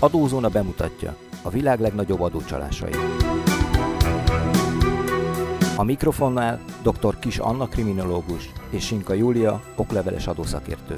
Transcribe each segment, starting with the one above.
Adózóna bemutatja a világ legnagyobb adócsalásai. A mikrofonnál dr. Kis Anna kriminológus és Sinka Júlia okleveles adószakértő.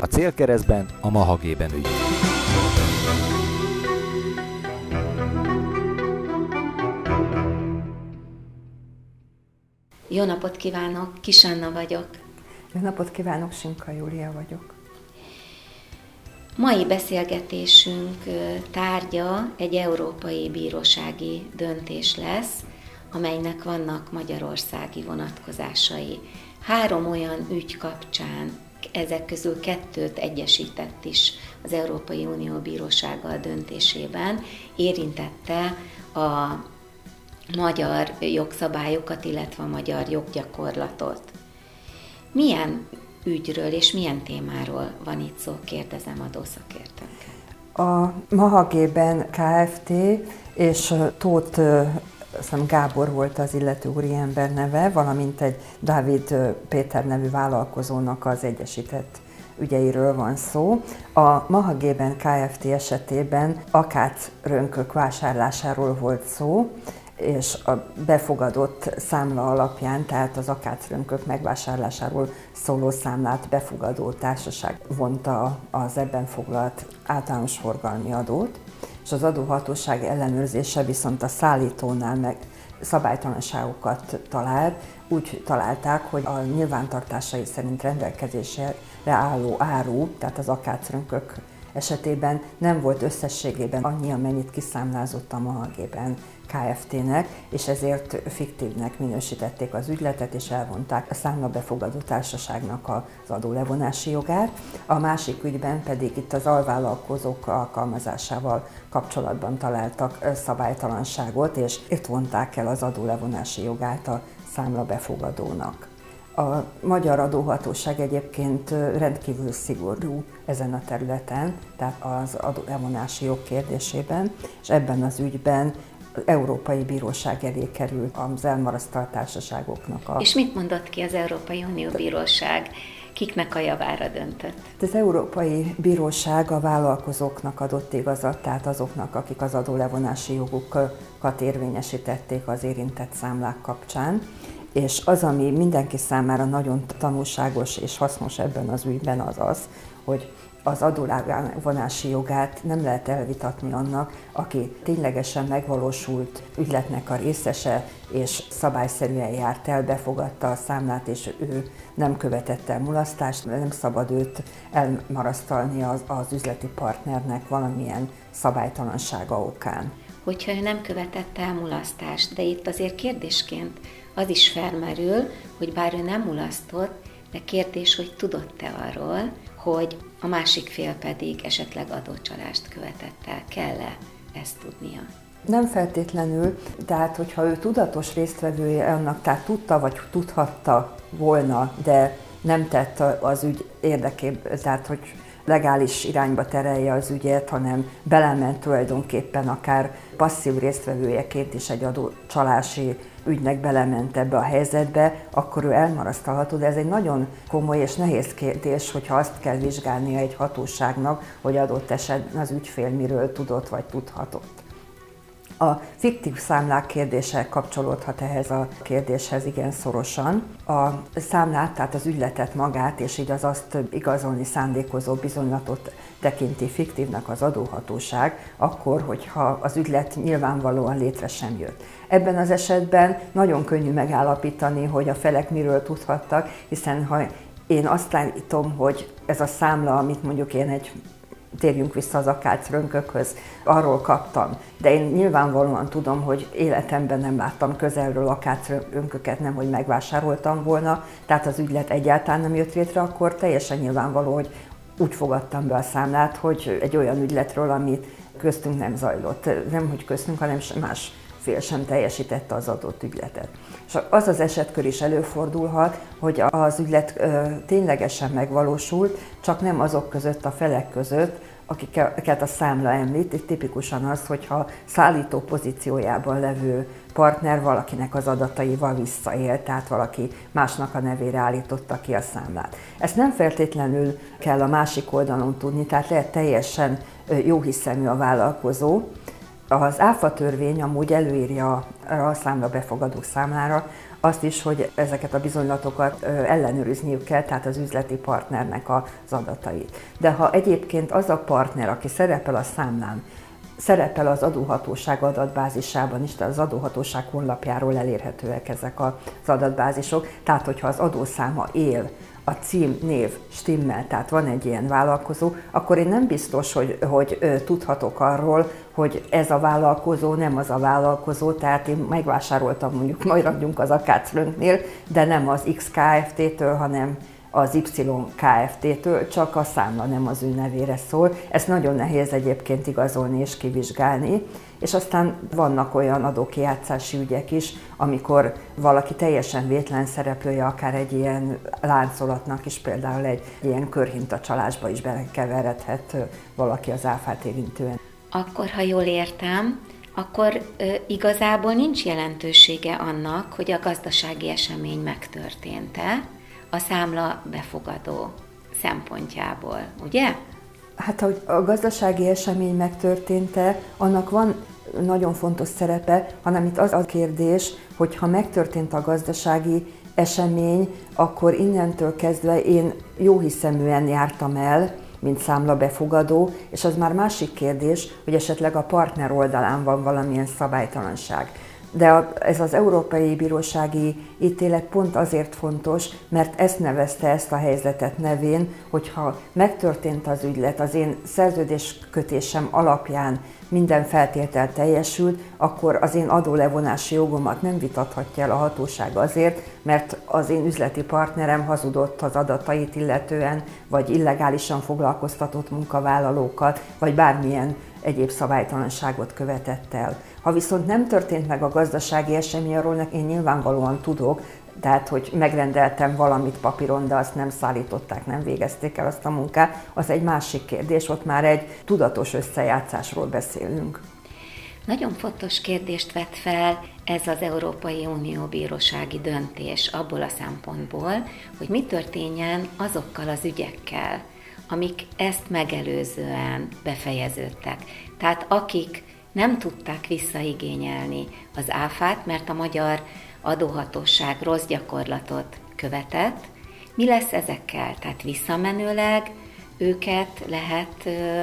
A célkeresztben a Mahagében ügy. Jó napot kívánok, Kis Anna vagyok. Jó napot kívánok, Sinka Júlia vagyok. Mai beszélgetésünk tárgya egy európai bírósági döntés lesz, amelynek vannak magyarországi vonatkozásai. Három olyan ügy kapcsán, ezek közül kettőt egyesített is az Európai Unió Bírósága döntésében, érintette a magyar jogszabályokat, illetve a magyar joggyakorlatot. Milyen ügyről és milyen témáról van itt szó, kérdezem adószakértőnket. A Mahagében Kft. és Tóth hiszem Gábor volt az illető úriember neve, valamint egy Dávid Péter nevű vállalkozónak az egyesített ügyeiről van szó. A Mahagében Kft. esetében akác rönkök vásárlásáról volt szó, és a befogadott számla alapján, tehát az akácrönkök megvásárlásáról szóló számlát befogadó társaság vonta az ebben foglalt általános forgalmi adót, és az adóhatóság ellenőrzése viszont a szállítónál meg szabálytalanságokat talált, úgy találták, hogy a nyilvántartásai szerint rendelkezésre álló áru, tehát az akácrönkök esetében nem volt összességében annyi, amennyit kiszámlázott a mahagében Kft-nek, és ezért fiktívnek minősítették az ügyletet, és elvonták a számla befogadó társaságnak az adólevonási jogát. A másik ügyben pedig itt az alvállalkozók alkalmazásával kapcsolatban találtak szabálytalanságot, és itt vonták el az adólevonási jogát a számla befogadónak. A magyar adóhatóság egyébként rendkívül szigorú ezen a területen, tehát az adólevonási jog kérdésében, és ebben az ügyben Európai Bíróság elé került az elmarasztalt társaságoknak. A... És mit mondott ki az Európai Unió Bíróság? Kiknek a javára döntött? Az Európai Bíróság a vállalkozóknak adott igazat, tehát azoknak, akik az adólevonási jogukat érvényesítették az érintett számlák kapcsán. És az, ami mindenki számára nagyon tanulságos és hasznos ebben az ügyben az az, hogy az adóvonási jogát nem lehet elvitatni annak, aki ténylegesen megvalósult ügyletnek a részese, és szabályszerűen járt el, befogadta a számlát, és ő nem követett el mulasztást, nem szabad őt elmarasztalni az, az üzleti partnernek valamilyen szabálytalansága okán. Hogyha ő nem követett el mulasztást, de itt azért kérdésként az is felmerül, hogy bár ő nem mulasztott, de kérdés, hogy tudott-e arról, hogy a másik fél pedig esetleg adócsalást követett el. Kell-e ezt tudnia? Nem feltétlenül, tehát hogyha ő tudatos résztvevője annak, tehát tudta vagy tudhatta volna, de nem tett az ügy érdekében, tehát hogy legális irányba terelje az ügyet, hanem belement tulajdonképpen akár passzív résztvevőjeként is egy adócsalási ügynek belement ebbe a helyzetbe, akkor ő elmarasztalható, de ez egy nagyon komoly és nehéz kérdés, hogyha azt kell vizsgálnia egy hatóságnak, hogy adott esetben az ügyfél miről tudott vagy tudhatott. A fiktív számlák kérdése kapcsolódhat ehhez a kérdéshez igen szorosan. A számlát, tehát az ügyletet magát, és így az azt igazolni szándékozó bizonylatot tekinti fiktívnek az adóhatóság, akkor, hogyha az ügylet nyilvánvalóan létre sem jött. Ebben az esetben nagyon könnyű megállapítani, hogy a felek miről tudhattak, hiszen ha én azt látom, hogy ez a számla, amit mondjuk én egy térjünk vissza az akác rönkökhöz, arról kaptam. De én nyilvánvalóan tudom, hogy életemben nem láttam közelről akác rönköket, nem, hogy megvásároltam volna, tehát az ügylet egyáltalán nem jött létre, akkor teljesen nyilvánvaló, hogy úgy fogadtam be a számlát, hogy egy olyan ügyletről, ami köztünk nem zajlott. Nem, hogy köztünk, hanem más fél sem teljesítette az adott ügyletet. És az az esetkör is előfordulhat, hogy az ügylet ténylegesen megvalósult, csak nem azok között a felek között, akiket a számla említ, itt tipikusan az, hogyha szállító pozíciójában levő partner valakinek az adataival visszaél, tehát valaki másnak a nevére állította ki a számlát. Ezt nem feltétlenül kell a másik oldalon tudni, tehát lehet teljesen jó hiszemű a vállalkozó. Az áfa törvény amúgy előírja a számla befogadó számlára azt is, hogy ezeket a bizonylatokat ellenőrizniük kell, tehát az üzleti partnernek az adatait. De ha egyébként az a partner, aki szerepel a számlán, szerepel az adóhatóság adatbázisában is, tehát az adóhatóság honlapjáról elérhetőek ezek az adatbázisok. Tehát, hogyha az adószáma él a cím, név stimmel, tehát van egy ilyen vállalkozó, akkor én nem biztos, hogy, hogy tudhatok arról, hogy ez a vállalkozó nem az a vállalkozó, tehát én megvásároltam mondjuk, majd ragyunk az Akácrönknél, de nem az XKFT-től, hanem az Y Kft-től, csak a számla nem az ő nevére szól. Ezt nagyon nehéz egyébként igazolni és kivizsgálni. És aztán vannak olyan adókijátszási ügyek is, amikor valaki teljesen vétlen szereplője akár egy ilyen láncolatnak is, például egy ilyen körhinta csalásba is belekeveredhet valaki az áfát érintően. Akkor, ha jól értem, akkor ö, igazából nincs jelentősége annak, hogy a gazdasági esemény megtörtént-e, a számla befogadó szempontjából, ugye? Hát, hogy a gazdasági esemény megtörtént-e, annak van nagyon fontos szerepe, hanem itt az a kérdés, hogy ha megtörtént a gazdasági esemény, akkor innentől kezdve én jó hiszeműen jártam el, mint számla befogadó, és az már másik kérdés, hogy esetleg a partner oldalán van valamilyen szabálytalanság. De ez az Európai Bírósági ítélet pont azért fontos, mert ezt nevezte ezt a helyzetet nevén, hogyha megtörtént az ügylet, az én szerződéskötésem alapján minden feltétel teljesült, akkor az én adólevonási jogomat nem vitathatja el a hatóság azért, mert az én üzleti partnerem hazudott az adatait illetően, vagy illegálisan foglalkoztatott munkavállalókat, vagy bármilyen egyéb szabálytalanságot követett el. Ha viszont nem történt meg a gazdasági esemény, arról én nyilvánvalóan tudok, tehát hogy megrendeltem valamit papíron, de azt nem szállították, nem végezték el azt a munkát, az egy másik kérdés, ott már egy tudatos összejátszásról beszélünk. Nagyon fontos kérdést vett fel ez az Európai Unió bírósági döntés abból a szempontból, hogy mi történjen azokkal az ügyekkel, amik ezt megelőzően befejeződtek. Tehát akik nem tudták visszaigényelni az áfát, mert a magyar adóhatóság rossz gyakorlatot követett. Mi lesz ezekkel? Tehát visszamenőleg őket lehet ö,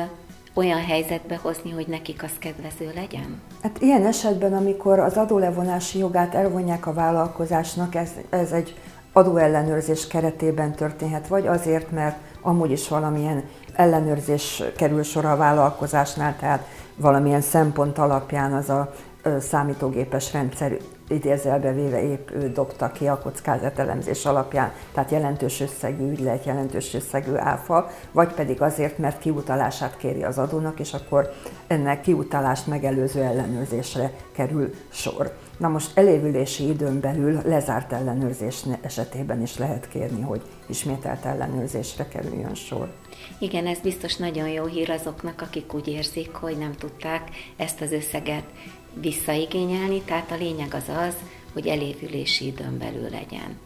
olyan helyzetbe hozni, hogy nekik az kedvező legyen? Hát ilyen esetben, amikor az adólevonási jogát elvonják a vállalkozásnak, ez, ez egy adóellenőrzés keretében történhet, vagy azért, mert amúgy is valamilyen ellenőrzés kerül sor a vállalkozásnál, tehát valamilyen szempont alapján az a számítógépes rendszer idézelbe véve épp ő dobta ki a kockázatelemzés alapján, tehát jelentős összegű ügylet, jelentős összegű áfa, vagy pedig azért, mert kiutalását kéri az adónak, és akkor ennek kiutalást megelőző ellenőrzésre kerül sor. Na most elévülési időn belül lezárt ellenőrzés esetében is lehet kérni, hogy ismételt ellenőrzésre kerüljön sor. Igen, ez biztos nagyon jó hír azoknak, akik úgy érzik, hogy nem tudták ezt az összeget visszaigényelni, tehát a lényeg az az, hogy elévülési időn belül legyen.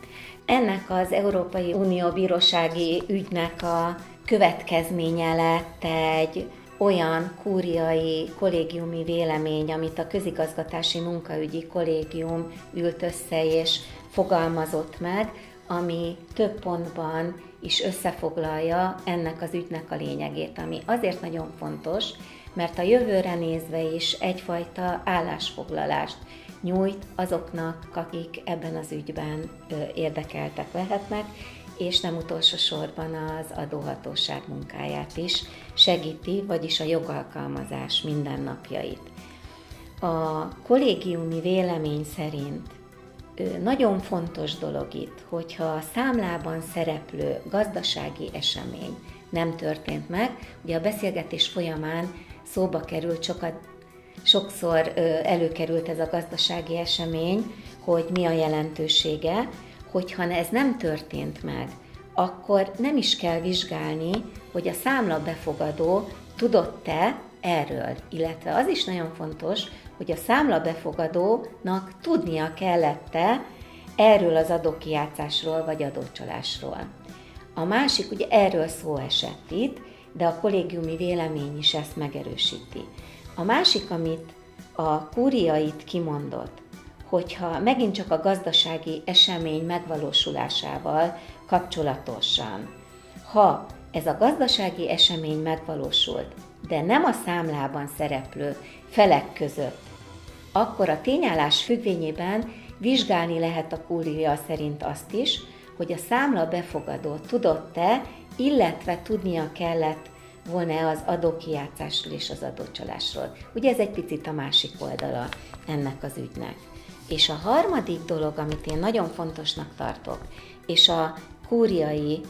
Ennek az Európai Unió bírósági ügynek a következménye lett egy olyan kúriai kollégiumi vélemény, amit a közigazgatási munkaügyi kollégium ült össze és fogalmazott meg, ami több pontban is összefoglalja ennek az ügynek a lényegét, ami azért nagyon fontos, mert a jövőre nézve is egyfajta állásfoglalást nyújt azoknak, akik ebben az ügyben érdekeltek lehetnek, és nem utolsó sorban az adóhatóság munkáját is segíti, vagyis a jogalkalmazás mindennapjait. A kollégiumi vélemény szerint nagyon fontos dolog itt, hogyha a számlában szereplő gazdasági esemény nem történt meg, ugye a beszélgetés folyamán szóba került sokat, sokszor előkerült ez a gazdasági esemény, hogy mi a jelentősége, hogyha ez nem történt meg, akkor nem is kell vizsgálni, hogy a számla befogadó tudott-e erről, illetve az is nagyon fontos, hogy a számla befogadónak tudnia kellette erről az adókijátszásról vagy adócsalásról. A másik, ugye erről szó esett itt, de a kollégiumi vélemény is ezt megerősíti. A másik, amit a kúria itt kimondott, hogyha megint csak a gazdasági esemény megvalósulásával kapcsolatosan, ha ez a gazdasági esemény megvalósult, de nem a számlában szereplő felek között, akkor a tényállás függvényében vizsgálni lehet a kúria szerint azt is, hogy a számla befogadó tudott-e, illetve tudnia kellett volna-e az adókijátszásról és az adócsalásról. Ugye ez egy picit a másik oldala ennek az ügynek. És a harmadik dolog, amit én nagyon fontosnak tartok, és a kúriai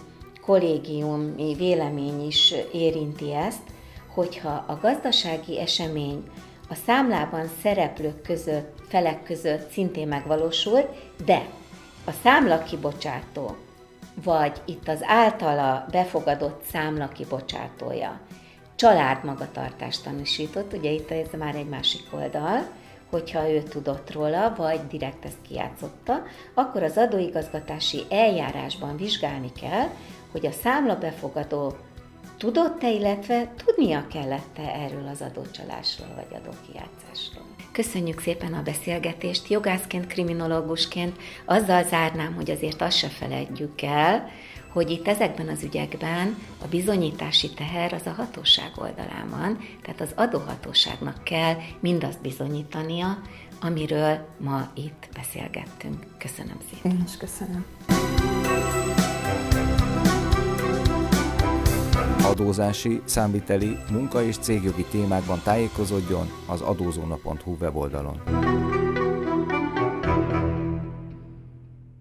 kollégiumi vélemény is érinti ezt, hogyha a gazdasági esemény a számlában szereplők között, felek között szintén megvalósul, de a számla kibocsátó, vagy itt az általa befogadott számla kibocsátója családmagatartást tanúsított, ugye itt ez már egy másik oldal, hogyha ő tudott róla, vagy direkt ezt kijátszotta, akkor az adóigazgatási eljárásban vizsgálni kell, hogy a számla befogadó tudott-e, illetve tudnia kellett-e erről az adócsalásról vagy adókijátszásról. Köszönjük szépen a beszélgetést. Jogászként, kriminológusként azzal zárnám, hogy azért azt se felejtjük el, hogy itt ezekben az ügyekben a bizonyítási teher az a hatóság oldalán van, tehát az adóhatóságnak kell mindazt bizonyítania, amiről ma itt beszélgettünk. Köszönöm szépen. Én is köszönöm. Adózási, számviteli, munka és cégjogi témákban tájékozódjon az adózóna.hu weboldalon.